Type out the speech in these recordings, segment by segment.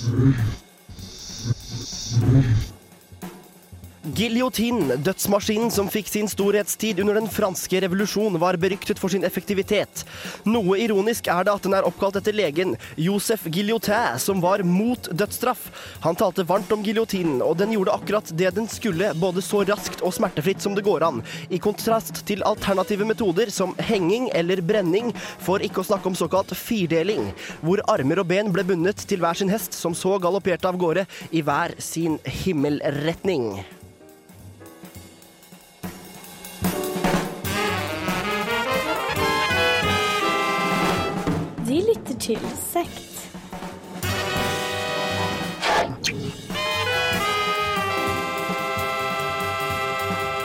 truth. Giljotin, dødsmaskinen som fikk sin storhetstid under den franske revolusjon, var beryktet for sin effektivitet. Noe ironisk er det at den er oppkalt etter legen Josef Giljotin, som var mot dødsstraff. Han talte varmt om giljotinen, og den gjorde akkurat det den skulle, både så raskt og smertefritt som det går an, i kontrast til alternative metoder som henging eller brenning, for ikke å snakke om såkalt firdeling, hvor armer og ben ble bundet til hver sin hest, som så galopperte av gårde i hver sin himmelretning. De lytter til Sekt.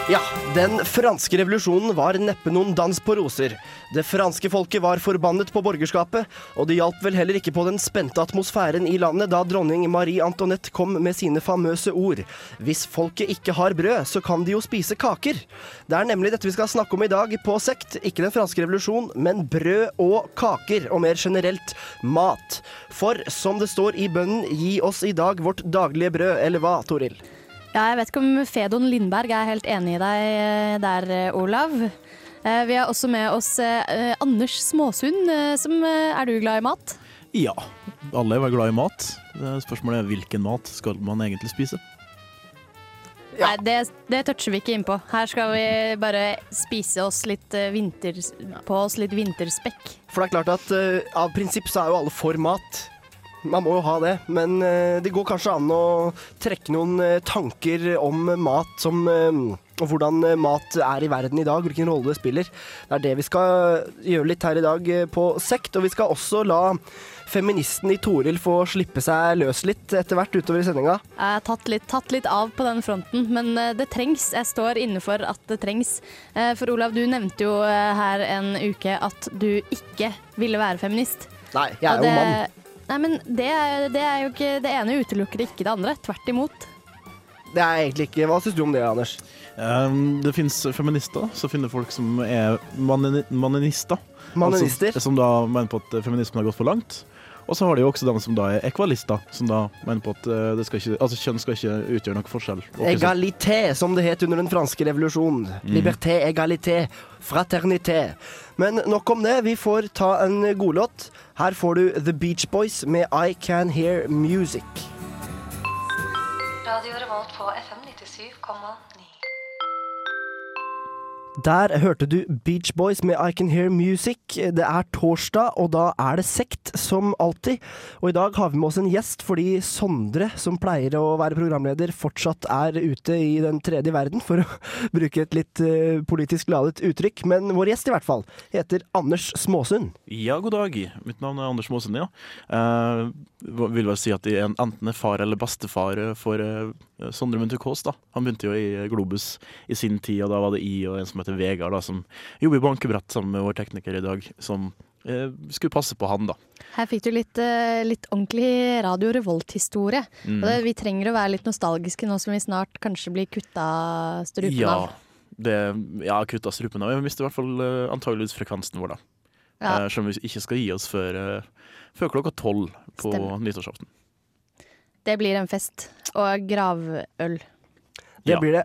Ja, den franske revolusjonen var neppe noen dans på roser. Det franske folket var forbannet på borgerskapet, og det hjalp vel heller ikke på den spente atmosfæren i landet da dronning Marie Antoinette kom med sine famøse ord. Hvis folket ikke har brød, så kan de jo spise kaker. Det er nemlig dette vi skal snakke om i dag på Sekt. Ikke den franske revolusjon, men brød og kaker, og mer generelt mat. For som det står i bønnen, gi oss i dag vårt daglige brød, eller hva, Toril? Ja, jeg vet ikke om Fedon Lindberg er helt enig i deg eh, der, eh, Olav. Eh, Vi har også med oss Anders Småsund. Som, er du glad i mat? Ja, alle er glad i mat. Spørsmålet er hvilken mat skal man egentlig spise? Ja. Nei, det, det toucher vi ikke inn på. Her skal vi bare spise oss litt vinter, på oss litt vinterspekk. For det er klart at uh, av prinsipp så er jo alle for mat. Man må jo ha det, men eh, det går kanskje an å trekke noen eh, tanker om mat som eh, og hvordan mat er i verden i dag, hvilken rolle det spiller. Det er det vi skal gjøre litt her i dag på Sekt. Og vi skal også la feministen i Toril få slippe seg løs litt etter hvert utover i sendinga. Jeg har tatt litt, tatt litt av på den fronten, men det trengs. Jeg står inne for at det trengs. For Olav, du nevnte jo her en uke at du ikke ville være feminist. Nei, jeg er jo mann. Nei, men det er, det er jo ikke Det ene utelukker ikke det andre. Tvert imot. Det er egentlig ikke Hva syns du om det, Anders? Um, det finnes feminister, så finner folk som er manini- maninister. Maninister? Altså, som da mener på at feminismen har gått for langt. Og så har de jo også dem som da er ekvalister, som da mener på at eh, det skal ikke, altså kjønn skal ikke utgjøre noen forskjell. Egalité, som det het under den franske revolusjonen. Liberté, egalité, fraternité. Men nok om det. Vi får ta en godlåt. Her får du The Beach Boys med I Can Hear Music. Radio Revolt på FM 97,9. Der hørte du Beach Boys med I Can Hear Music. Det er torsdag, og da er det sekt, som alltid. Og i dag har vi med oss en gjest fordi Sondre, som pleier å være programleder, fortsatt er ute i den tredje verden, for å bruke et litt eh, politisk ladet uttrykk. Men vår gjest, i hvert fall, heter Anders Småsund. Ja, god dag. Mitt navn er Anders Småsund, ja. Eh, vil vel si at jeg er enten far eller bestefar for eh, Sondre Munthe Kaas. da. Han begynte jo i Globus i sin tid, og da var det I og en som heter Vegard, da, som jobber i bankebrett sammen med vår tekniker i dag, som eh, skulle passe på han, da. Her fikk du litt, eh, litt ordentlig Radio Revolt-historie. Mm. Vi trenger å være litt nostalgiske nå som vi snart kanskje blir kutta strupen ja, av. det, ja, kutta strupen av. Vi mister i hvert fall uh, antageligvis frekvensen vår, da. Ja. Eh, Selv vi ikke skal gi oss før, eh, før klokka tolv på Stemmer. nyttårsaften. Det blir en fest. Og gravøl. Det Ja. blir det.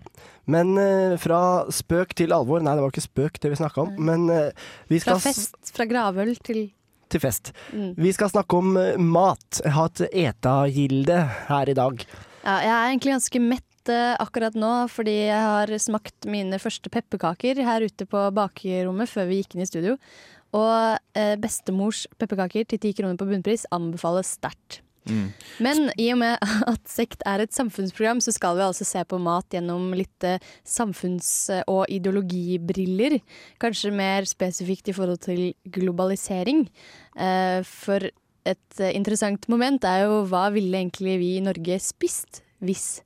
Men uh, fra spøk til alvor Nei, det var ikke spøk det vi snakka om, men uh, vi skal Fra fest, fra gravøl til til fest. mm. Vi skal snakke om eh, mat. Jeg har et etagilde her i dag. Ja, jeg er egentlig ganske mett akkurat nå, fordi jeg har smakt mine første pepperkaker her ute på bakerommet før vi gikk inn i studio. Og eh, bestemors pepperkaker til ti kroner på bunnpris anbefales sterkt. Mm. Men i og med at Sekt er et samfunnsprogram, så skal vi altså se på mat gjennom litt eh, samfunns- og ideologibriller. Kanskje mer spesifikt i forhold til globalisering. Eh, For et eh, interessant moment er jo hva ville egentlig vi i Norge spist hvis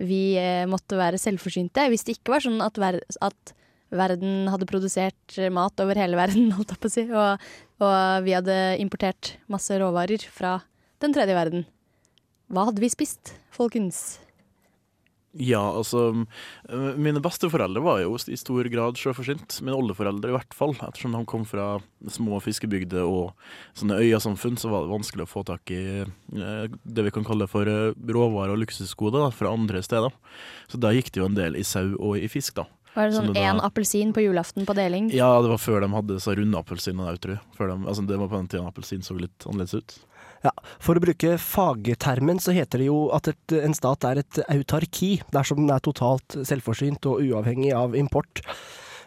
vi eh, måtte være selvforsynte? Hvis det ikke var sånn at, ver at verden hadde produsert eh, mat over hele verden, holdt jeg på å si, og, og vi hadde importert masse råvarer fra den tredje verden. Hva hadde vi spist, folkens? Ja, altså Mine besteforeldre var jo i stor grad sjøforsynt. Mine oldeforeldre i hvert fall. Ettersom de kom fra små fiskebygder og sånne øyasamfunn, så var det vanskelig å få tak i eh, det vi kan kalle for eh, råvarer og luksusgoder fra andre steder. Så da gikk det jo en del i sau og i fisk, da. Var det sånn én da- appelsin på julaften på deling? Ja, det var før de hadde så runde appelsinene der, tror jeg. De, altså, det var på den tida appelsin så litt annerledes ut. Ja, For å bruke fagtermen så heter det jo at et, en stat er et autarki dersom den er totalt selvforsynt og uavhengig av import.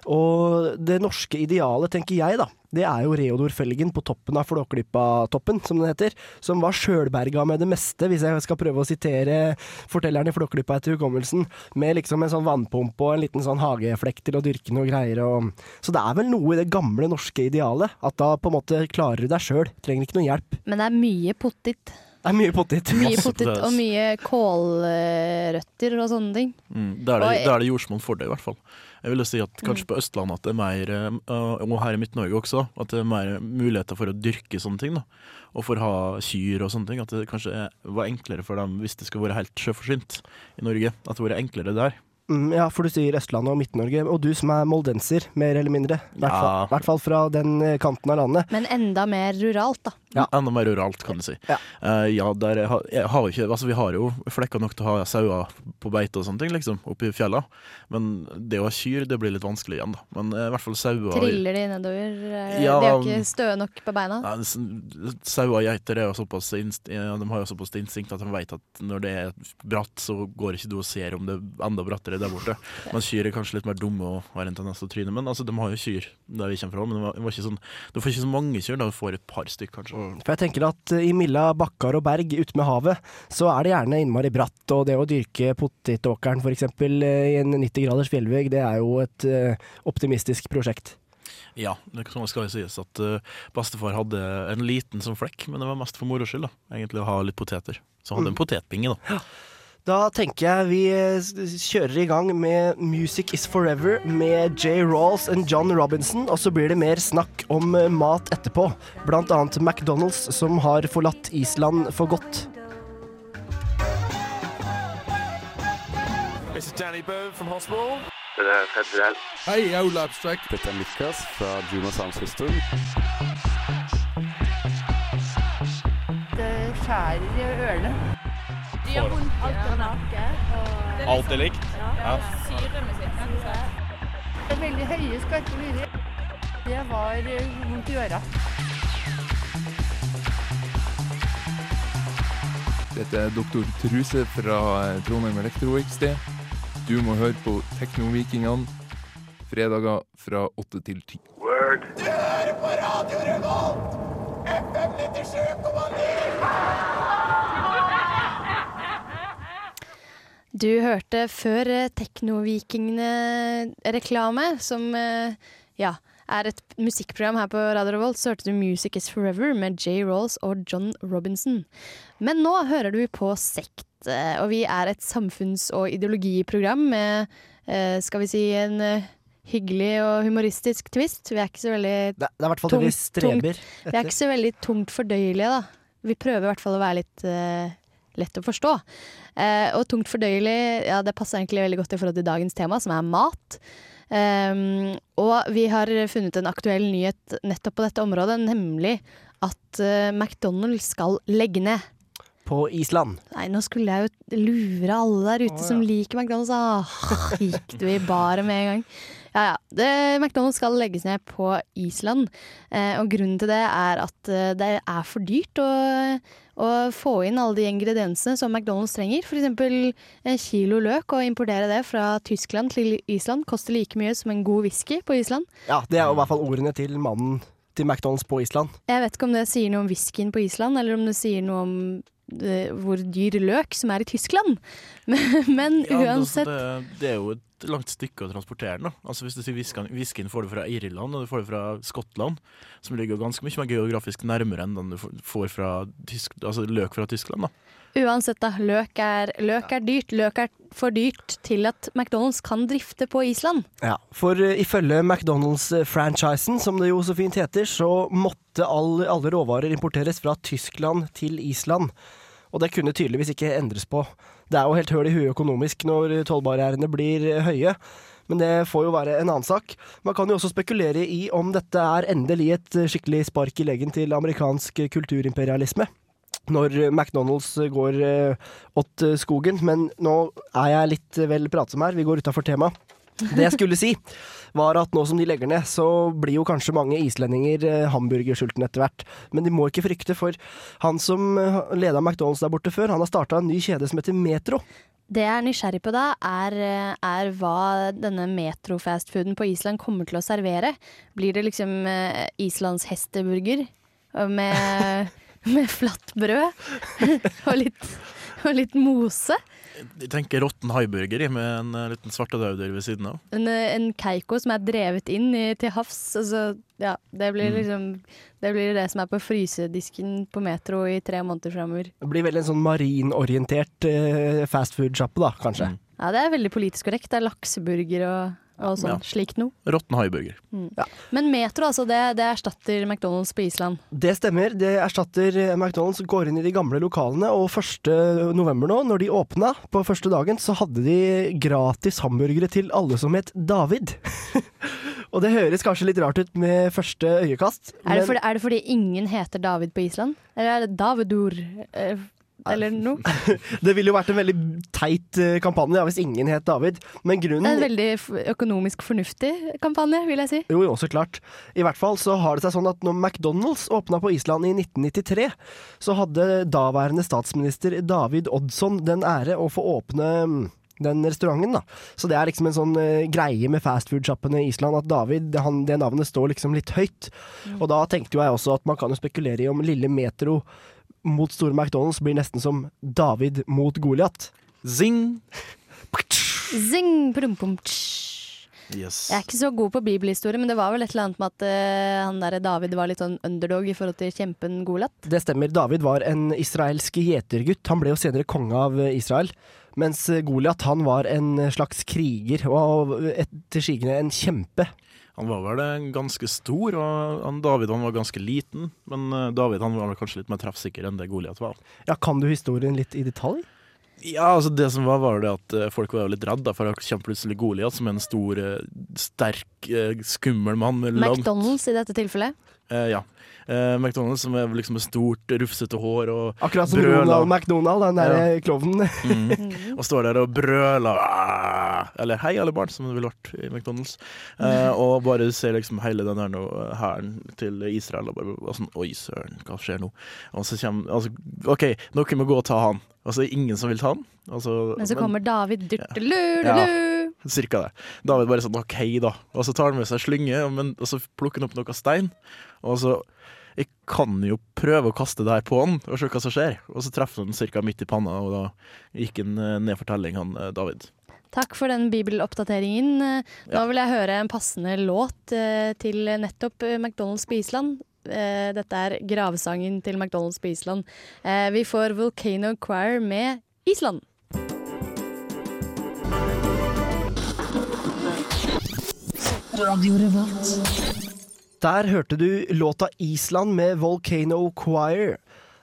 Og det norske idealet, tenker jeg, da, det er jo Reodor Felgen på toppen av Flåklypa-toppen, som den heter. Som var sjølberga med det meste, hvis jeg skal prøve å sitere fortelleren i Flåklypa etter hukommelsen. Med liksom en sånn vannpumpe og en liten sånn hageflekk til å dyrke noe greier. Og... Så det er vel noe i det gamle norske idealet. At da på en måte klarer du deg sjøl. Trenger ikke noe hjelp. Men det er mye pottit. Det er mye potet. Mye potet. og mye kålrøtter og sånne ting. Mm, da er det, da er det jordsmonn for det, i hvert fall. Jeg vil si at kanskje på Østlandet at det er mer, eh, og her i Midt-Norge også, at det er mer muligheter for å dyrke sånne ting. da. Og for å ha kyr og sånne ting. At det kanskje var enklere for dem hvis det skulle være helt sjøforsynt i Norge. At det var enklere der. Mm, ja, for du sier Østlandet og Midt-Norge, og du som er moldenser, mer eller mindre. I hvert, Ja. fall, hvert fall fra den eh, kanten av landet. Men enda mer ruralt, da. Ja. Enda mer oralt, kan du si. Ja. uh, ja, der jeg har, jeg har ikke, altså Vi har jo flekker nok til å ha sauer på beite og sånne ting, liksom, oppe i fjella. Men det å ha kyr, det blir litt vanskelig igjen, da. Men uh, i hvert fall sauer Triller de nedover? eh, Ja, de er jo ikke støe nok på beina. Ja, Sauer og geiter er jo såpass inst de har jo såpass instinkt at de vet at når det er bratt, så går ikke du og ser om det er enda brattere der borte. Mens kyr er kanskje litt mer dumme og har en tendens til å tryne. Men altså, de har jo kyr der vi kommer fra. Men var, var sånn, du får ikke så mange kyr, da du får et par stykk, kanskje. For jeg tenker at eh, i Milla bakkar og berg ute med havet, så er det gjerne innmari bratt. Og det å dyrke potetåkeren f.eks. i en 90 graders fjellvegg, det er jo et eh, optimistisk prosjekt. Ja, det skal jo sies at eh, bestefar hadde en liten som flekk, men det var mest for moro skyld, da. Egentlig å ha litt poteter. Så han hadde en potetbinge, da. Da tenker jeg vi eh, kjører i gang med Music Is Forever med J. Rawls og John Robinson, og så blir det mer snakk om eh, mat etterpå. Blant annet McDonald's, som har forlatt Island for godt. This is Danny Byrne from Hospital. Hei, jeg er Ole Abstract. Dette er Lukas fra Juno Sound System. Det skjærer i ørene. De har vondt alt er naket. Alt er likt. Ja. Det er veldig høye, skarpe lyder. Det var vondt i øra. Dette er Doktor Truse fra Trondheim Elektro XD. Du må høre på Teknovikingene fredager fra åtte til ti. Du hørte før eh, Teknovikingene-reklame, som eh, ja, er et musikkprogram her på Radio Revolt, så hørte du Music Is Forever med J. Rawls og John Robinson. Men nå hører du på Sekt, eh, og vi er et samfunns- og ideologiprogram med, skal vi si, en hyggelig og humoristisk twist. Vi er ikke så veldig Det, det i hvert fall det vi Tungt, streber Vi er ikke så veldig tungt fordøyelige, da. Vi prøver i hvert fall å være litt eh, lett å forstå. Eh, og tungt fordøyelig, ja, det passer egentlig veldig godt i forhold til dagens tema, som er mat. Um, og vi har funnet en aktuell nyhet nettopp på dette området, nemlig at uh, McDonald's skal legge ned. På Island. Nei, nå skulle jeg jo lure alle der ute oh, ja. som liker McDonald's. Ah, gikk du i baret med en gang. Ja, ja. Det, McDonald's skal legges ned på Island. Eh, og grunnen til det er at eh, det er for dyrt å, å få inn alle de ingrediensene som McDonald's trenger. F.eks. en kilo løk. Å importere det fra Tyskland til Island koster like mye som en god whisky på Island. Ja, det er i hvert fall ordene til mannen til McDonald's på Island. Jeg vet ikke om det sier noe om whiskyen på Island, eller om det sier noe om eh, hvor dyr løk som er i Tyskland. Men, men Ja, uansett det, det er jo et langt stykke å transportere den. da. Altså Hvis du sier whiskyen, whiskyen får du fra Irland og du får det fra Skottland, som ligger ganske mye mer geografisk nærmere enn den du får- fra tysk, altså løk fra Tyskland. da. Uansett, da. Løk er, løk er dyrt. Løk er for dyrt til at McDonald's kan drifte på Island. Ja, for uh, ifølge McDonald's-franchisen, som det jo så fint heter, så måtte alle, alle råvarer importeres fra Tyskland til Island. Og det kunne tydeligvis ikke endres på. Det er jo helt høl i huet økonomisk når tollbarrierene blir høye. Men det får jo være en annen sak. Man kan jo også spekulere i om dette er endelig et skikkelig spark i leggen til amerikansk kulturimperialisme. Når McDonald's går eh, åt skogen. Men nå er jeg litt vel pratsom her, vi går utafor temaet. Det jeg skulle si, var at nå som de legger ned, så blir jo kanskje mange islendinger eh, hamburgersultne etter hvert. Men de må ikke frykte, for han som eh, leda McDonald's der borte før, han har starta en ny kjede som heter Metro. Det jeg er nysgjerrig på da, er, er hva denne metro-fastfooden på Island kommer til å servere. Blir det liksom eh, Islands hesteburger med, med flatt brød og litt, og litt mose? Jeg tenker råtten haiburger med en eh, liten svartedauder ved siden av. En, en keiko som er drevet inn i, til havs. Altså, ja, det blir Mm. liksom Det blir det som er på frysedisken på Metro i tre måneder framover. Det blir vel en sånn marinorientert uh, fastfood-sjappe, da, kanskje. Mm. Ja, det er veldig politisk korrekt. Det er lakseburger og, og sånn Ja. slikt noe. Råtten haiburger. Men Metro, altså, det, det erstatter McDonald's på Island. Det stemmer. Det erstatter eh, McDonald's, går inn i de gamle lokalene. Og 1. november nå, når de åpna på første dagen, så hadde de gratis hamburgere til alle som het David. og det høres kanskje litt rart ut med første øyekast. Er det, fordi, er det fordi ingen heter David på Island? Eller er det Davidur? Eller noe? det ville jo vært en veldig teit eh, kampanje ja, hvis ingen het David. Men grunnen en veldig økonomisk fornuftig kampanje, vil jeg si. Jo, jo, så klart. I hvert fall så har det seg sånn at når McDonald's åpna på Island i 1993, så hadde daværende statsminister David Oddsson den ære å få åpne mm, den restauranten, da. Så det er liksom en sånn uh, greie med fastfood-sjappene i Island at David, han, det navnet står liksom litt høyt. Og da tenkte jo jeg også at man kan jo spekulere i om lille Metro mot store McDonald's blir nesten som David mot Goliat. Zing! Zing, prum, pum. Yes. Jeg er ikke så god på bibelhistorie, men det var vel et eller annet med at uh, han der David var litt sånn underdog i forhold til kjempen Golat? Det stemmer. David var en israelsk gjetergutt. Han ble jo senere konge av eh, Israel. Mens eh, Goliat han var en slags kriger, og etter sigende en kjempe. Han var vel eh, ganske stor, og han David han var ganske liten. Men eh, David han var vel kanskje litt mer treffsikker enn det Goliat var. Ja, Kan du historien litt i detalj? Ja, altså Det som var, var det at eh, folk var litt redde, for det kommer plutselig Goliat som er en stor, sterk, skummel mann. McDonald's i dette tilfellet. Eh, ja. Eh, McDonald's som er liksom med stort, rufsete hår og Akkurat som Brøla. Ronald McDonald, den der klovnen. Mm. Og står der og brøler «Ah!» Eller 'hei, alle barn', som det ville vært i McDonald's. Eh, og bare ser liksom hele den her hæren til Israel og bare og sånn Oi, søren, hva skjer nå? Og så kommer Altså, OK, noen må gå og ta han. Og så er det ingen som vil ta han. Altså, Men så kommer David Ja. dyrtelululu. Cirka det. David bare sånn OK, da. Og så tar han med seg slynge, men, og så plukker han opp noe stein. Og så Jeg kan jo prøve å kaste det her på han og se hva som skjer. Og så treffer han ca. midt i panna, og da gikk han eh, ned for telling, han eh, David. Takk for den bibeloppdateringen. Da Nå vil jeg høre en passende låt eh, til nettopp eh, McDonald's på Island. Eh, Dette er gravesangen til McDonald's på Island. Eh, Vi får Volcano Choir med Island. Der hørte du låta 'Island' med Volcano Choir.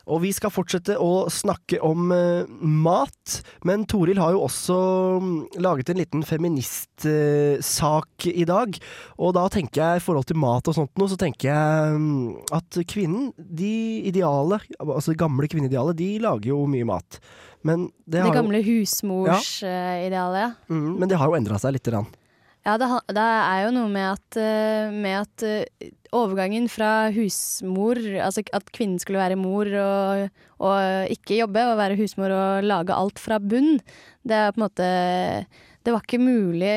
Og vi skal fortsette å snakke om uh, mat, men Toril har jo også mm, laget en liten feministsak i dag. Og da tenker jeg i forhold til mat og sånt noe, så tenker jeg um, at kvinnen, de ideale, altså det gamle kvinneidealet, de lager jo mye mat. Men det, Det gamle husmorsidealet, ja. mm, men det har jo endra seg lite grann. Ja, det, det er jo noe med at, eh, med at eh, overgangen fra husmor, altså at kvinnen skulle være mor og, og ikke jobbe, og være husmor og lage alt fra bunn, det er på en måte Det var ikke mulig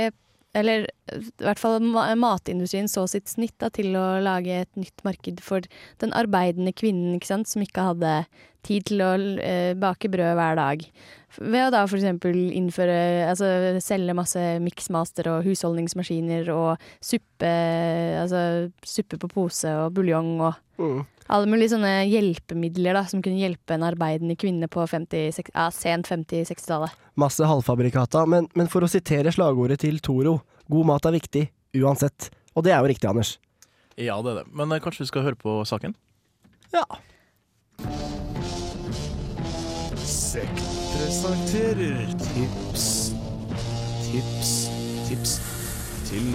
eller i hvert fall matindustrien så sitt snitt da, til å lage et nytt marked for den arbeidende kvinnen, ikke sant, som ikke hadde tid til å eh, bake brød hver dag. Ved å da f.eks. innføre Altså selge masse miksmaster og husholdningsmaskiner og suppe Altså suppe på pose og buljong og Mm. alle mulige sånne hjelpemidler da som kunne hjelpe en arbeidende kvinne på 50, 60, ja, sent 50-60-tallet. Masse halvfabrikata, men, men for å sitere slagordet til Toro, god mat er viktig, uansett. Og det er jo riktig, Anders. Ja, det er det. Men eh, kanskje vi skal høre på saken? Ja. Sekt presenterer tips, tips, tips til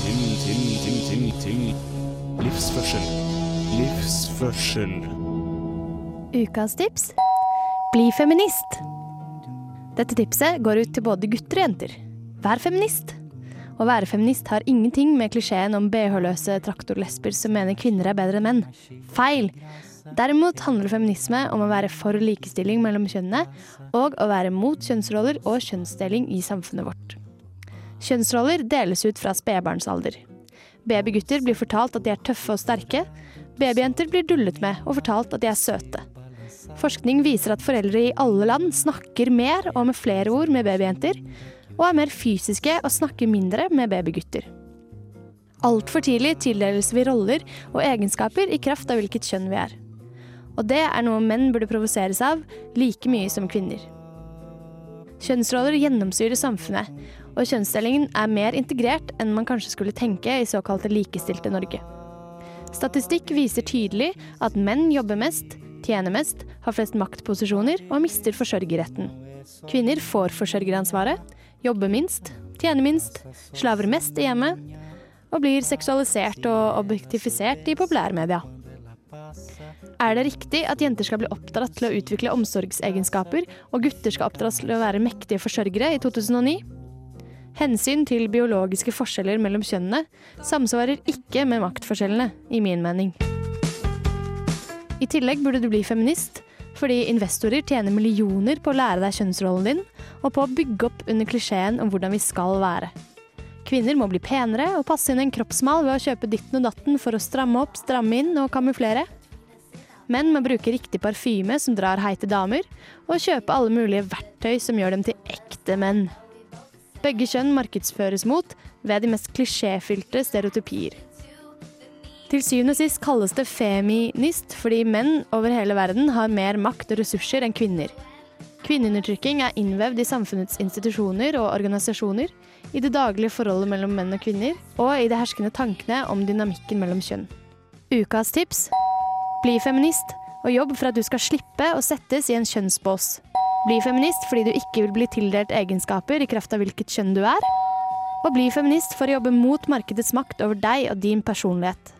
til, til, til, til, til livsførsel. Livsførsel. Ukas tips bli feminist. Dette tipset går ut til både gutter og jenter. Vær feminist. Å være feminist har ingenting med klisjeen om BH-løse traktorlesber som mener kvinner er bedre enn menn. Feil! Derimot handler feminisme om å være for likestilling mellom kjønnene, og å være mot kjønnsroller og kjønnsdeling i samfunnet vårt. Kjønnsroller deles ut fra spedbarnsalder. Babygutter blir fortalt at de er tøffe og sterke. Babyjenter blir dullet med og fortalt at de er søte. Forskning viser at foreldre i alle land snakker mer og med flere ord med babyjenter, og er mer fysiske og snakker mindre med babygutter. Altfor tidlig tildeles vi roller og egenskaper i kraft av hvilket kjønn vi er. Og det er noe menn burde provoseres av like mye som kvinner. Kjønnsroller gjennomsyrer samfunnet, og kjønnsdelingen er mer integrert enn man kanskje skulle tenke i såkalte likestilte Norge. Statistikk viser tydelig at menn jobber mest, tjener mest, har flest maktposisjoner og mister forsørgerretten. Kvinner får forsørgeransvaret, jobber minst, tjener minst, slaver mest i hjemmet og blir seksualisert og objektifisert i populærmedia. Er det riktig at jenter skal bli oppdratt til å utvikle omsorgsegenskaper, og gutter skal oppdras til å være mektige forsørgere i 2009? Hensyn til biologiske forskjeller mellom kjønnene samsvarer ikke med maktforskjellene, i min mening. I tillegg burde du bli feminist, fordi investorer tjener millioner på å lære deg kjønnsrollen din, og på å bygge opp under klisjeen om hvordan vi skal være. Kvinner må bli penere og passe inn en kroppsmal ved å kjøpe ditten og datten for å stramme opp, stramme inn og kamuflere. Menn må bruke riktig parfyme som drar heite damer, og kjøpe alle mulige verktøy som gjør dem til ekte menn. Begge kjønn markedsføres mot ved de mest klisjéfylte stereotypier. Til syvende og sist kalles det feminist fordi menn over hele verden har mer makt og ressurser enn kvinner. Kvinneundertrykking er innvevd i samfunnets institusjoner og organisasjoner, i det daglige forholdet mellom menn og kvinner, og i de herskende tankene om dynamikken mellom kjønn. Ukas tips bli feminist, og jobb for at du skal slippe å settes i en kjønnsbås. Bli feminist fordi du ikke vil bli tildelt egenskaper i kraft av hvilket kjønn du er. Og bli feminist for å jobbe mot markedets makt over deg og din personlighet.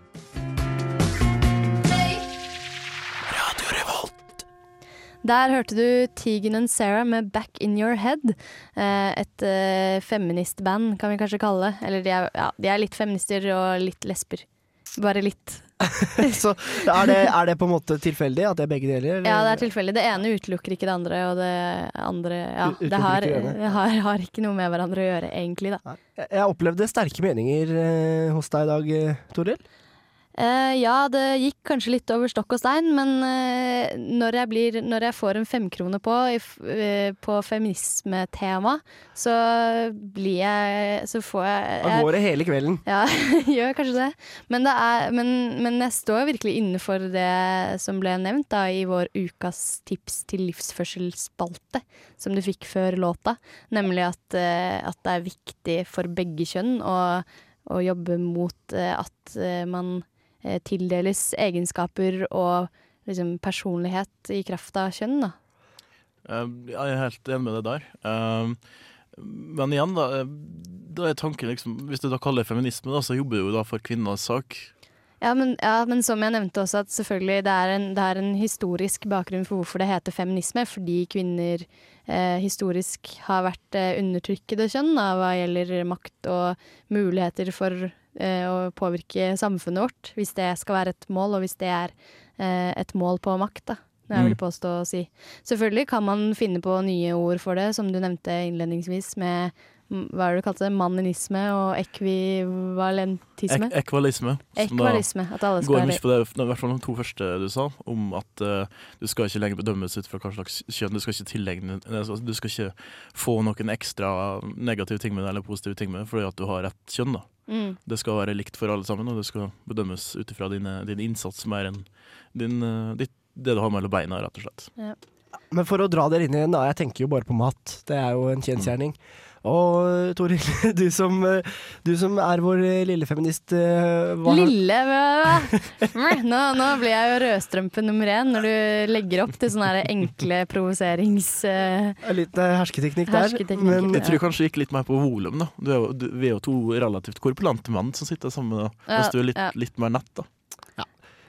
Der hørte du Tegan and Sarah med 'Back In Your Head'. Eh, Et eh, feministband, kan vi kanskje kalle det. Eller de er, ja, de er litt feminister og litt lesber. Bare litt. Så er det, er det på en måte tilfeldig at det er begge deler? eller? Ja, det er tilfeldig. Det ene utelukker ikke det andre, og det andre ja, det har, det har, har ikke noe med hverandre å gjøre, egentlig, da. Jeg- Jeg opplevde sterke meninger eh, hos deg i dag, eh, Toril. Eh, ja, det gikk kanskje litt over stokk og stein, men uh, når, jeg blir, når jeg får en femkrone på, uh, på feminismetema, så blir jeg Så får jeg, Da går det hele kvelden. Ja, gjør kanskje det. Men, det er, men, men jeg står virkelig innenfor det som ble nevnt da, i vår ukas tips til livsførselsspalte, som du fikk før låta. Nemlig at, at det er viktig for begge kjønn å, å jobbe mot at man tildeles egenskaper og liksom, personlighet i kraft av kjønn. Da. Eh, jeg er helt enig med det der. Eh, men igjen, da, eh, da er tanken liksom Hvis du da kaller det feminisme, da, så jobber du jo da for kvinners sak. Ja men, ja, men som jeg nevnte også, at selvfølgelig det er, en, det er en historisk bakgrunn for hvorfor det heter feminisme. Fordi kvinner eh, historisk har vært eh, undertrykkede kjønn da, hva gjelder makt og muligheter for eh, å påvirke samfunnet vårt. Hvis det skal være et mål, og hvis det er eh, et mål på makt, da. Det jeg vil Mm. påstå å si. Selvfølgelig kan man finne på nye ord for det, som du nevnte innledningsvis, med hva er det du kalte det, manninisme og ekvivalentisme. Ek ekvalisme. Ekvalisme. At alle skal Går mye på det, i hvert fall de to første du sa, om at uh, du skal ikke lenger bedømmes ut fra hva slags kjønn. Du skal ikke tilegne altså, Du skal ikke få noen ekstra negative ting med det, eller positive ting med det, fordi at du har rett kjønn. da. Mm. Det skal være likt for alle sammen, og det skal bedømmes ut ifra din, din innsats mer enn din, eh, ditt, det du har mellom beina, rett og slett. Men for å dra dere inn igjen, da. Jeg tenker jo bare på mat. Det er jo en kjensgjerning. Og Toril, du som, eh, du som er vår eh, lille feminist eh, hva- Lille nå, nå blir jeg jo rødstrømpe nummer én når du legger opp til sånne enkle provoserings... eh, Litt eh, hersketeknikk der. Men Jeg tror kanskje det gikk litt mer på volum, da. Du er jo, du, vi er jo to relativt korpulante mann som sitter sammen, da. hvis du er litt, ja. litt mer nett, da.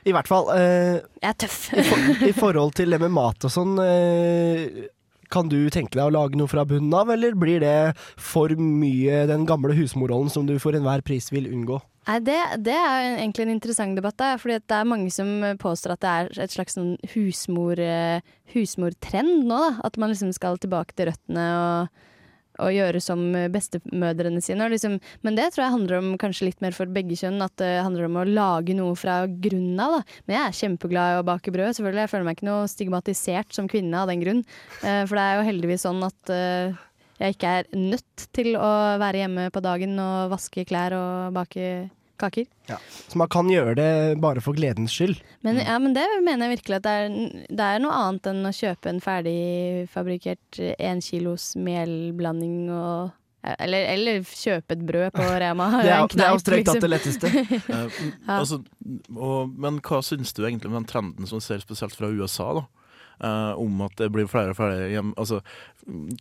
i hvert fall eh, Jeg er tøff. i, for, I forhold til det med mat og sånn, eh, kan du tenke deg å lage noe fra bunnen av, eller blir det for mye den gamle husmorrollen som du for enhver pris vil unngå? Nei, det, det er egentlig en interessant debatt. Da, fordi det er mange som påstår at det er et slags sånn husmor, eh, husmortrend nå. Da. At man liksom skal tilbake til røttene og, og gjøre som bestemødrene sine. Liksom, men det tror jeg handler om kanskje litt mer for begge kjønn. At det handler om å lage noe fra grunnen av. Da. Men jeg er kjempeglad i å bake brød. selvfølgelig. Jeg føler meg ikke noe stigmatisert som kvinne av den grunn. Eh, for det er jo heldigvis sånn at eh, jeg ikke er nødt til å være hjemme på dagen og vaske klær og bake kaker. Så man kan gjøre det bare for gledens skyld. Men, ja, men det mener jeg virkelig at det er, det er noe annet enn å kjøpe en ferdigfabrikkert én kilos melblanding og eller, eller kjøpe et brød på Rema. Det er, det er jo strengt tatt det letteste. ja. altså, og, men hva syns du egentlig om den trenden som ser spesielt fra USA, da? Eh, om at det blir flere og flere hjem, altså,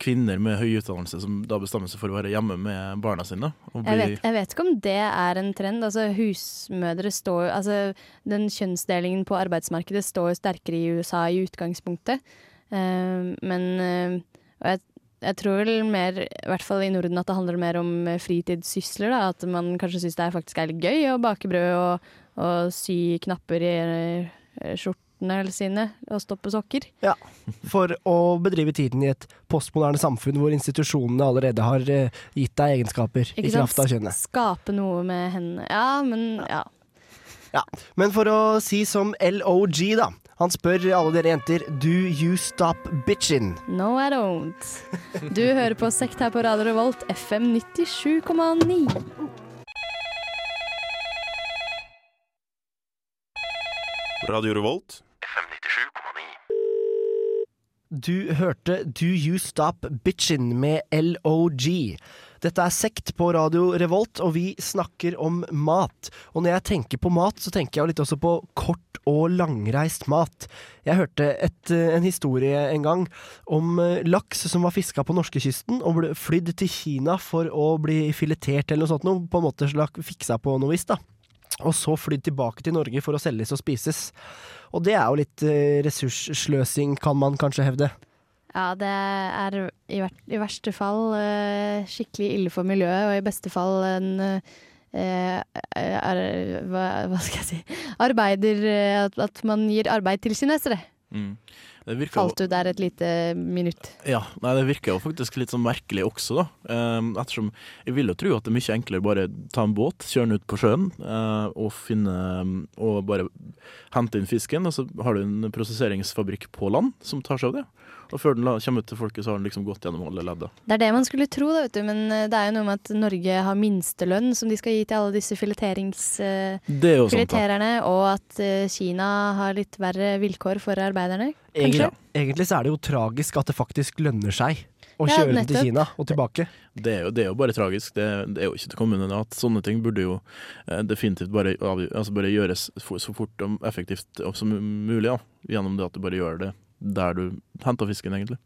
kvinner med høy utdannelse som da bestemmer seg for å være hjemme med barna sine. Og Jeg vet, jeg vet ikke om det er en trend. Altså, husmødre står Altså, den kjønnsdelingen på arbeidsmarkedet står jo sterkere i USA i utgangspunktet. Eh, men eh, jeg, jeg tror vel mer, i hvert fall i Norden, at det handler mer om eh, fritidssysler. Da. At man kanskje syns det er faktisk er litt gøy å bake brød og, og sy knapper i eh, skjortene sine og stoppe sokker. For å bedrive tiden i et postmoderne samfunn hvor institusjonene allerede har eh, gitt deg egenskaper i sant? kraft av kjønnet. Skape noe med hendene. Ja, men ja. Men for å si som LOG, da. Han spør alle dere jenter Do you stop bitchin'? No, I don't. Du hører på Sekt her på Radio Revolt, FM 97,9. Radio Revolt. Du hørte Do You Stop Bitchin' med LOG. Dette er Sekt på Radio Revolt, og vi snakker om mat. Og når jeg tenker på mat, så tenker jeg litt også på kort og langreist mat. Jeg hørte et, eh, en historie en gang om eh, laks som var fiska på norskekysten og ble flydd til Kina for å bli filetert eller noe sånt, noe, på en måte fiksa på noe vis, da. Og så flydd tilbake til Norge for å selges og spises. Og det er jo litt eh, ressurssløsing, kan man kanskje hevde. Ja, det er i, ver i verste fall eh, skikkelig ille for miljøet, og i beste fall en eh, er, hva, hva skal jeg si Arbeider at, at man gir arbeid til kinesere. mm. Falt du der et lite minutt. Ja, nei, det virker jo faktisk litt sånn merkelig også, da. Um, ettersom jeg vil jo tro at det er mye enklere bare ta en båt, kjøre den ut på sjøen eh, og finne Og bare hente inn fisken, og så har du en prosesseringsfabrikk på land som tar seg av det. Og før den kommer ut til folket, så har den liksom gått gjennom alle ledda. Det er det man skulle tro, da, vet du, men eh, det er jo noe med at Norge har minstelønn som de skal gi til alle disse eh, er filetererne, og at eh, Kina har litt verre vilkår for arbeiderne. Egentlig, Kanskje? egentlig så er det jo tragisk at det faktisk lønner seg å Ja, kjøre den til. Kina og tilbake. Det er, jo, det er jo bare tragisk. Det, det er jo ikke til unna at sånne ting burde jo eh, definitivt bare, altså bare gjøres for, så fort og effektivt som mulig. Ja. Gjennom det at du bare gjør det der du henter fisken, egentlig.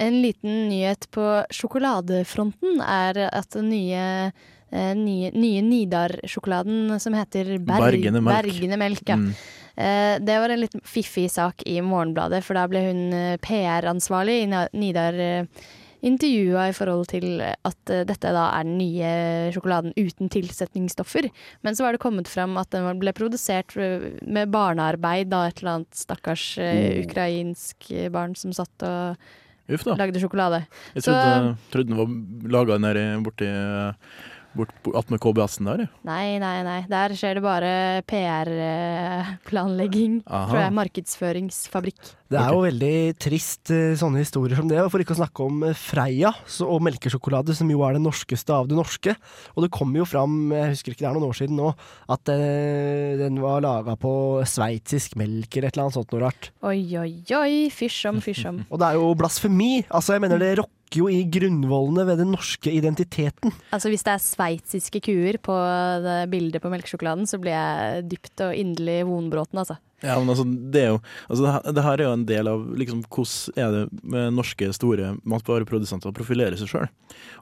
En liten nyhet på sjokoladefronten er at den nye, eh, nye, nye Nidar-sjokoladen som heter Berg, Bergene Melk. Bergene Melk ja. Mm. Eh, Det var en litt fiffig sak i Morgenbladet, for da ble hun eh, PR-ansvarlig i Nidar intervjua i forhold til at eh, dette da er den nye sjokoladen uten tilsetningsstoffer. Men så var det kommet fram at den ble produsert eh, med barnearbeid av et eller annet stakkars eh, ukrainsk eh, barn som satt og da. lagde sjokolade. Jeg Så- trodde, trodde den var laga borti eh, bort, bort attmed KBS-en der. Nei, nei, nei. Der skjer det bare PR-planlegging. Tror jeg. Markedsføringsfabrikk. Det er jo veldig trist eh, sånne historier som det, for ikke å snakke om eh, Freia og melkesjokolade, som jo er det norskeste av det norske. Og det kom jo fram, jeg husker ikke det er noen år siden nå, at eh, den var laga på sveitsisk melk eller et eller annet sånt noe rart. Oi, oi, oi. Fysj om, fysj om. Og det er jo blasfemi! Altså, jeg mener det rokker rokker jo i grunnvollene ved den norske identiteten. Altså Hvis det er sveitsiske kuer på det bildet på melkesjokoladen, så blir jeg dypt og inderlig vonbråten, altså. Ja, men altså, det er jo altså, det, her, er jo en del av liksom, hvordan er det med norske store matvareprodusenter profilere seg sjøl.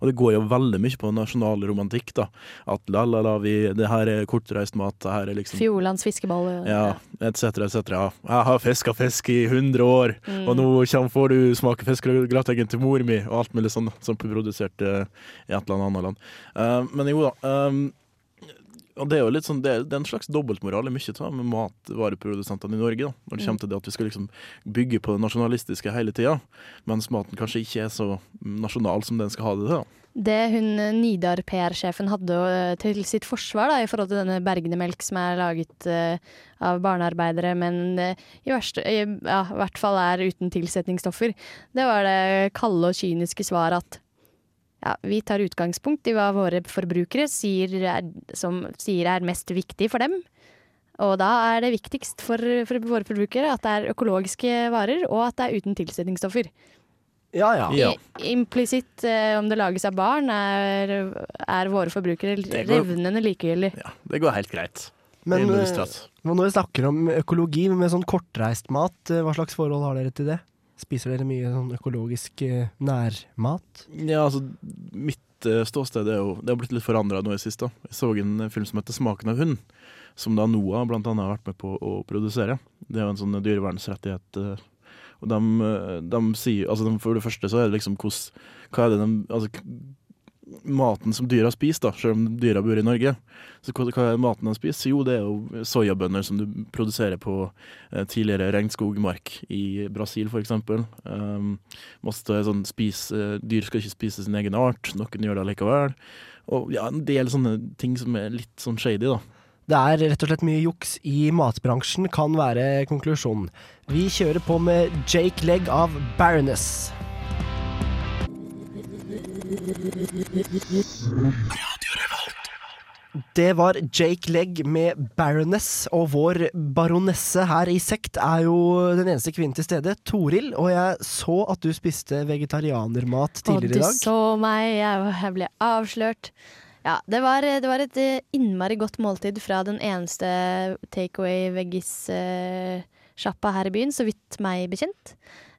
Og det går jo veldig mye på nasjonal romantikk, da. At la, la, la, vi, det her er kortreist mat, det her er liksom Fjordlands fiskeball, ja. Ja, etc., etc. Ja. Jeg har fiska fisk i 100 år, Mm. og nå kommer, får du smake fiskegrateng til mor mi, og alt mulig sånn som blir produsert eh, i et eller annet land. Uh, men jo da. eh, og det er jo litt sånn, det er, det er en slags dobbeltmoral i mye av med matvareprodusentene i Norge. da, Når det kommer til det at vi skal liksom bygge på det nasjonalistiske hele tida, mens maten kanskje ikke er så nasjonal som den skal ha det til. da. Det hun eh, Nidar PR-sjefen hadde eh, til sitt forsvar da, i forhold til denne Bergnemelk som er laget uh, av barnearbeidere, men uh, i, verste, uh, ja, hvert fall er uten tilsetningsstoffer, det var det kalde og kyniske svaret at ja, vi tar utgangspunkt i hva våre forbrukere sier er, som sier er mest viktig for dem. Og da er det viktigst for, for våre forbrukere at det er økologiske varer, og at det er uten tilsetningsstoffer. Ja, ja. Ja. Implisitt eh, om det lages av barn, er, er våre forbrukere går- revnende likegyldig. Ja, Det går helt greit. Men eh, når vi snakker om økologi med sånn kortreist mat, eh, hva slags forhold har dere til det? Spiser dere mye sånn økologisk eh, nærmat? Ja, altså, mitt eh, ståsted er jo Det har blitt litt forandra nå i sist. da. Jeg så en film som heter 'Smaken av hund', som da NOAH blant annet har vært med på å produsere. Det er jo en sånn dyrevernsrettighet. eh, Og de, eh, de sier altså de, For det første så er det liksom hvordan Hva er det de altså, Maten som dyra spiser, da, selv om dyra bor i Norge. Så hva, hva er maten de spiser? Jo, det er jo soyabønner som du produserer på eh, tidligere regnskogmark i Brasil, f.eks. Um, masse sånn eh, dyr skal ikke spise sin egen art, noen gjør det likevel. Og ja, en del sånne ting som er litt sånn shady, da. Det er rett og slett mye juks i matbransjen, kan være konklusjonen. Vi kjører på med Jake Legg av Baroness. Det var Jake Legg med Baroness, og vår baronesse her i Sekt er jo den eneste kvinnen til stede, Toril. Og jeg så at du spiste vegetarianermat tidligere i du så meg, jeg, ble avslørt. Ja, det var, det var et eh, innmari godt måltid fra den eneste takeaway-veggis-sjappa her i byen, så vidt meg bekjent.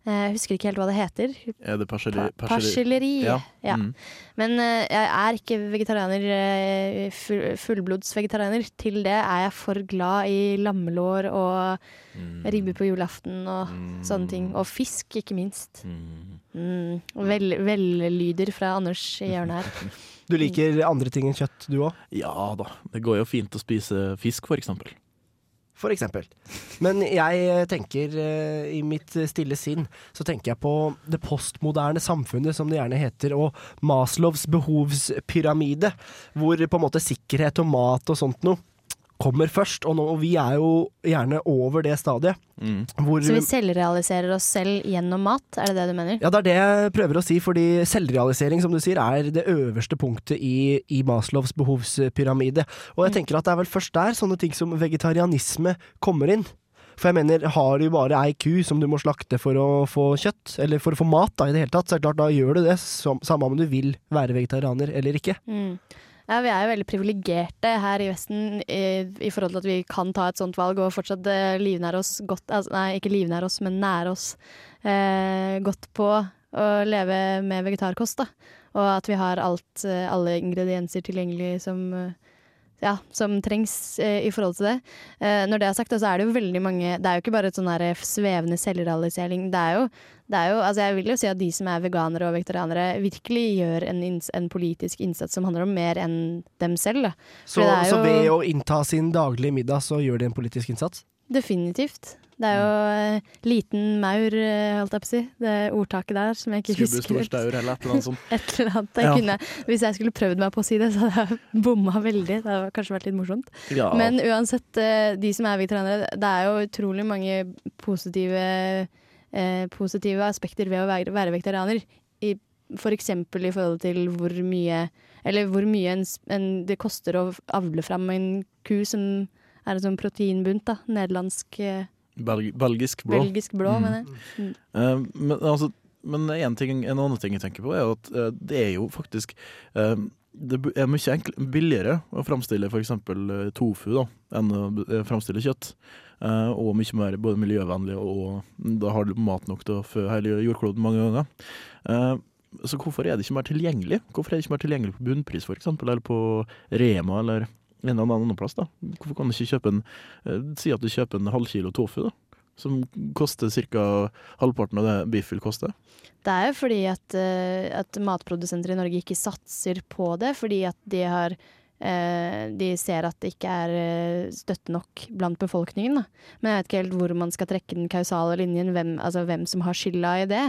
Eh, Jeg husker ikke helt hva det heter. Er det? Pa- Parselleri. Ja. Ja. Mm. Men eh, jeg er ikke vegetarianer, eh, full, fullblodsvegetarianer. Til det er jeg for glad i lammelår og Mm. ribbe på julaften og Mm. sånne ting. Og fisk, ikke minst. Mm. Mm. Vel, vellyder fra Anders i hjørnet her. Du liker andre ting enn kjøtt, du òg? Ja da. Det går jo fint å spise fisk, for eksempel. For eksempel. Men jeg tenker eh, i mitt stille sinn, så tenker jeg på det postmoderne samfunnet, som det gjerne heter, og Maslows behovspyramide, hvor på en måte sikkerhet og mat og sånt noe kommer først. Og, nå, og vi er jo gjerne over det stadiet. Mm. Hvor, Så vi selvrealiserer oss selv gjennom mat, er det det du mener? ja, det er det jeg prøver å si, fordi selvrealisering, som du sier, er det øverste punktet i, i Maslows behovspyramide. Og jeg Mm. tenker at det er vel først der sånne ting som vegetarianisme kommer inn. For jeg mener, har du bare ei ku som du må slakte for å få kjøtt, eller for å få mat da, i det hele tatt, så er det klart da gjør du det, som, samme om du vil være vegetarianer eller ikke. Mm. Ja, vi er jo veldig privilegerte her i Vesten i, i forhold til at vi kan ta et sånt valg og fortsatt eh, livnære oss godt altså, Nei, ikke livnære oss, men nære oss eh, godt på å leve med vegetarkost. da. Og at vi har alt, eh, alle ingredienser tilgjengelig som, eh, ja, som trengs eh, i forhold til det. Eh, når det er sagt, så er det jo veldig mange Det er jo ikke bare et sånn her svevende selvrealisering. Det er jo det er jo, altså jeg vil jo si at de som er veganere og vegetarianere, virkelig gjør en, en politisk innsats som handler om mer enn dem selv. Da. Så, er så ved å innta sin daglige middag, så gjør de en politisk innsats? Definitivt. Det er jo uh, liten maur, eh, holdt jeg på å si. Det ordtaket der som jeg ikke Skubbe stor staur eller et eller annet sånt. Et eller annet. Jeg Ja. kunne, hvis jeg skulle prøvd meg på å si det, så hadde jeg bomma veldig. Det hadde kanskje vært litt morsomt. Ja. Men uansett, uh, de som er vegetarianere, det er jo utrolig mange positive, uh, positive aspekter ved å være, være vegetarianer. I, for eksempel i forhold til hvor mye Eller hvor mye en, en, det koster å avle fram en ku som er en sånn proteinbunt. da, Nederlandsk, eh, Belg belgisk blå. belgisk blå, Mm. mener jeg. Mm. Uh, men altså, Men en, ting, en annen ting jeg tenker på, er at uh, det er jo faktisk uh, Det er mye billigere å framstille f.eks. tofu da, enn å framstille kjøtt. Eh, og mye mer både miljøvennlig, og da har du mat nok til å fø hele jordkloden mange ganger. Eh, så hvorfor er det ikke mer tilgjengelig? Hvorfor er det ikke mer tilgjengelig på bunnpris f.eks., eller på Rema, eller en eller annen plass? da? Hvorfor kan du ikke kjøpe en eh, Si at du kjøper en halvkilo tofu, da. Som koster ca. halvparten av det biff vil koste. Det er jo fordi at, eh, at matprodusenter i Norge ikke satser på det, fordi at de har eh, De ser at det ikke er støtte nok blant befolkningen. Da. Men jeg vet ikke helt hvor man skal trekke den kausale linjen, hvem, altså hvem som har skylda i det.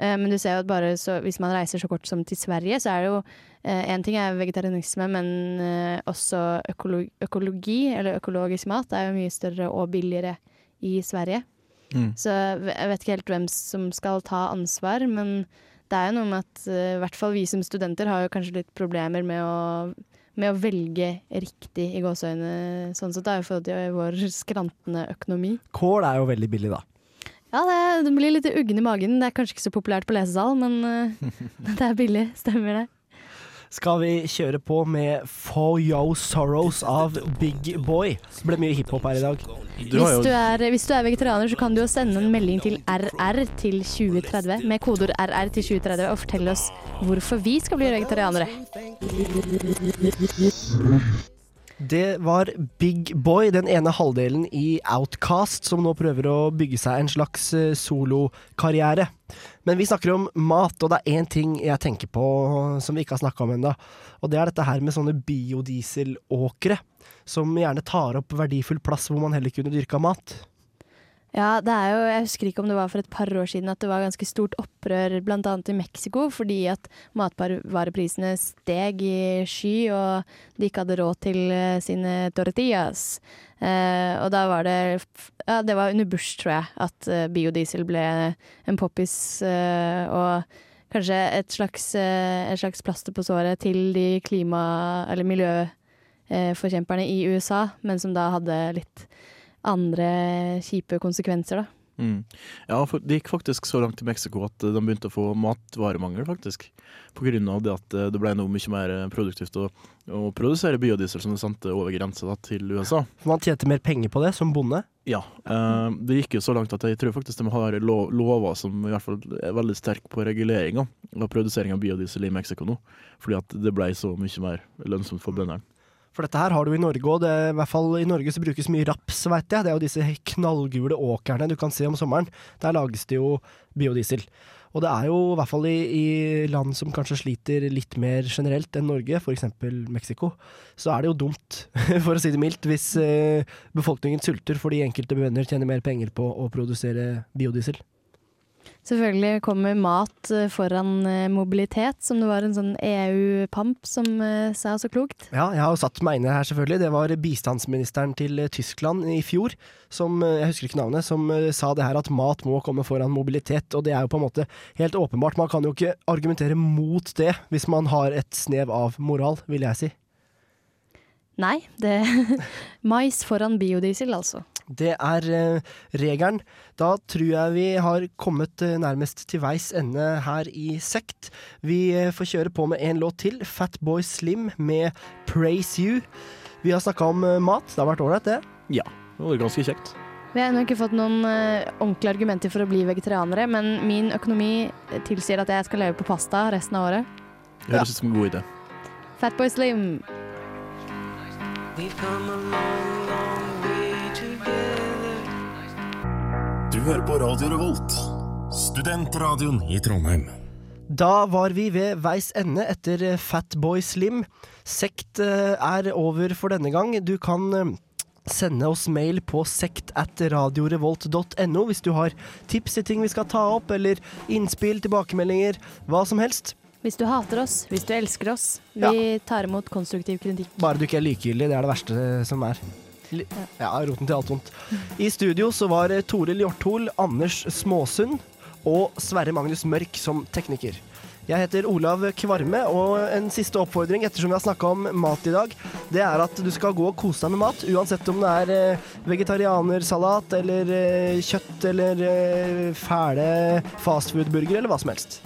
Men du ser jo at bare så, hvis man reiser så kort som til Sverige, så er det jo Én ting er vegetarianisme, men eh, også økologi, økologi, eller økologisk mat, er jo mye større og billigere i Sverige. Mm. Så jeg vet ikke helt hvem som skal ta ansvar, men det er jo noe med at eh, i hvert fall vi som studenter har jo kanskje litt problemer med å, med å velge riktig i gåseøynene, sånn sett, da, i forhold til vår skrantende økonomi. Kål er jo veldig billig, da. Ja, det, det blir litt uggen i magen. Det er kanskje ikke så populært på lesesal, men eh, det er billig. Stemmer det. Skal vi kjøre på med For Yo Sorrows av Big Boy? Det ble mye hiphop her i dag. Du har Hvis du, er, hvis du er vegetarianer, så kan du jo sende en melding til RR til 2030 med kodeord RR til 2030 og fortelle oss hvorfor vi skal bli vegetarianere. Det var Big Boy, den ene halvdelen i Outcast, som nå prøver å bygge seg en slags eh, solokarriere. Men vi snakker om mat, og det er én ting jeg tenker på som vi ikke har snakka om ennå. Og det er dette her med sånne biodieselåkre, som gjerne tar opp verdifull plass hvor man heller kunne dyrka mat. Ja, det er jo, jeg husker ikke om det var for et par år siden at det var ganske stort opprør bl.a. i Mexico fordi at matvareprisene steg i sky, og de ikke hadde råd til eh, sine tortillas. Eh, og da var det Ja, det var under Bush, tror jeg, at eh, biodiesel ble en poppis, eh, og kanskje et slags, eh, et slags plaster på såret til de klima- eller miljøforkjemperne i USA, men som da hadde litt andre kjipe konsekvenser, da. Mm. Ja, for det gikk faktisk så langt i Mexico at eh, de begynte å få matvaremangel, faktisk. På grunn av det at eh, det ble noe mye mer eh, produktivt å, å produsere biodiesel som de sendte over grensa da, til USA. Man tjente mer penger på det som bonde. Ja. Eh, det gikk jo så langt at jeg tror faktisk de har lo lover som i hvert fall er veldig sterke på reguleringa og produsering av biodiesel i Mexico nå. Fordi at det ble så mye mer lønnsomt for bøndene. For dette her har du i Norge òg. I hvert fall i Norge så brukes mye raps, veit jeg. Det er jo disse knallgule åkrene du kan se om sommeren. Der lages det jo biodiesel. Og det er jo i hvert fall i, i land som kanskje sliter litt mer generelt enn Norge, f.eks. Mexico, så er det jo dumt, for å si det mildt, hvis eh, befolkningen sulter fordi enkelte bønder tjener mer penger på å produsere biodiesel. Selvfølgelig kommer mat eh, foran eh, mobilitet, som det var en sånn EU-pamp som eh, sa så klokt. Ja, jeg har jo satt meg inne her, selvfølgelig. Det var bistandsministeren til Tyskland i fjor, som jeg husker ikke navnet, som sa det her at mat må komme foran mobilitet. Og det er jo på en måte helt åpenbart. Man kan jo ikke argumentere mot det hvis man har et snev av moral, vil jeg si. Nei, det Mais foran biodiesel, altså. Det er eh, regelen. Da tror jeg vi har kommet eh, nærmest til veis ende her i Sekt. Vi eh, får kjøre på med en låt til, Fatboy Slim med Praise You. Vi har snakka om eh, mat. Det har vært ålreit, det. Ja, det var ganske kjekt. Vi har ennå ikke fått noen eh, ordentlige argumenter for å bli vegetarianere, men min økonomi tilsier at jeg skal leve på pasta resten av året. Ja. høres ut som en god idé. Fatboy Slim. Du hører på Radio Revolt, studentradioen i Trondheim. Da var vi ved veis ende etter eh, Fatboy Slim. Sekt eh, er over for denne gang. Du kan eh, sende oss mail på sekt at radiorevolt.no hvis du har tips til ting vi skal ta opp, eller innspill, tilbakemeldinger, hva som helst. Hvis du hater oss, hvis du elsker oss. Vi Ja. tar imot konstruktiv kritikk. Bare du ikke er likegyldig, det er det verste som er. Ja, roten til alt vondt. I studio så var eh, Toril Hjorthol, Anders Småsund og Sverre Magnus Mørk som tekniker. Jeg heter Olav Kvarme, og en siste oppfordring ettersom vi har snakka om mat i dag, det er at du skal gå og kose deg med mat, uansett om det er eh, vegetarianersalat eller eh, kjøtt eller fæle fastfood-burger eller hva som helst.